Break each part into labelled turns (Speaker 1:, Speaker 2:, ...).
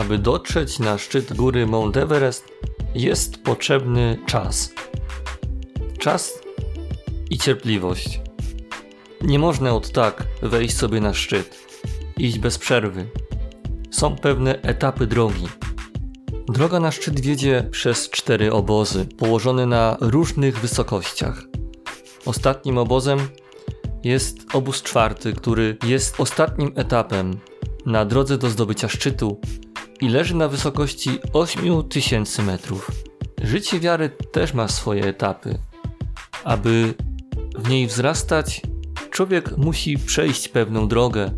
Speaker 1: aby dotrzeć na szczyt góry Mount Everest, jest potrzebny czas. Czas i cierpliwość. Nie można od tak wejść sobie na szczyt, iść bez przerwy. Są pewne etapy drogi. Droga na szczyt wiedzie przez cztery obozy, położone na różnych wysokościach. Ostatnim obozem jest obóz czwarty, który jest ostatnim etapem na drodze do zdobycia szczytu i leży na wysokości 8000 metrów. Życie wiary też ma swoje etapy. Aby w niej wzrastać, człowiek musi przejść pewną drogę,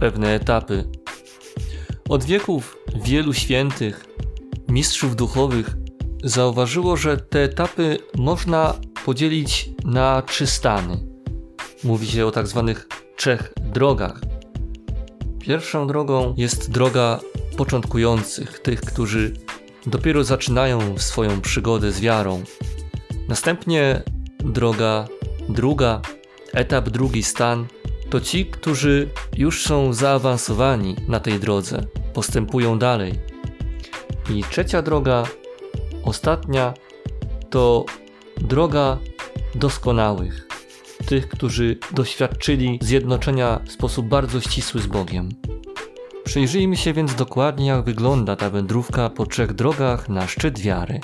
Speaker 1: pewne etapy. Od wieków wielu świętych, mistrzów duchowych zauważyło, że te etapy można podzielić na trzy stany. Mówi się o tak zwanych trzech drogach. Pierwszą drogą jest droga początkujących, tych, którzy dopiero zaczynają swoją przygodę z wiarą. Następnie droga druga, etap drugi stan to ci, którzy już są zaawansowani na tej drodze, postępują dalej. I trzecia droga, ostatnia, to droga doskonałych, tych, którzy doświadczyli zjednoczenia w sposób bardzo ścisły z Bogiem. Przyjrzyjmy się więc dokładnie, jak wygląda ta wędrówka po trzech drogach na szczyt wiary.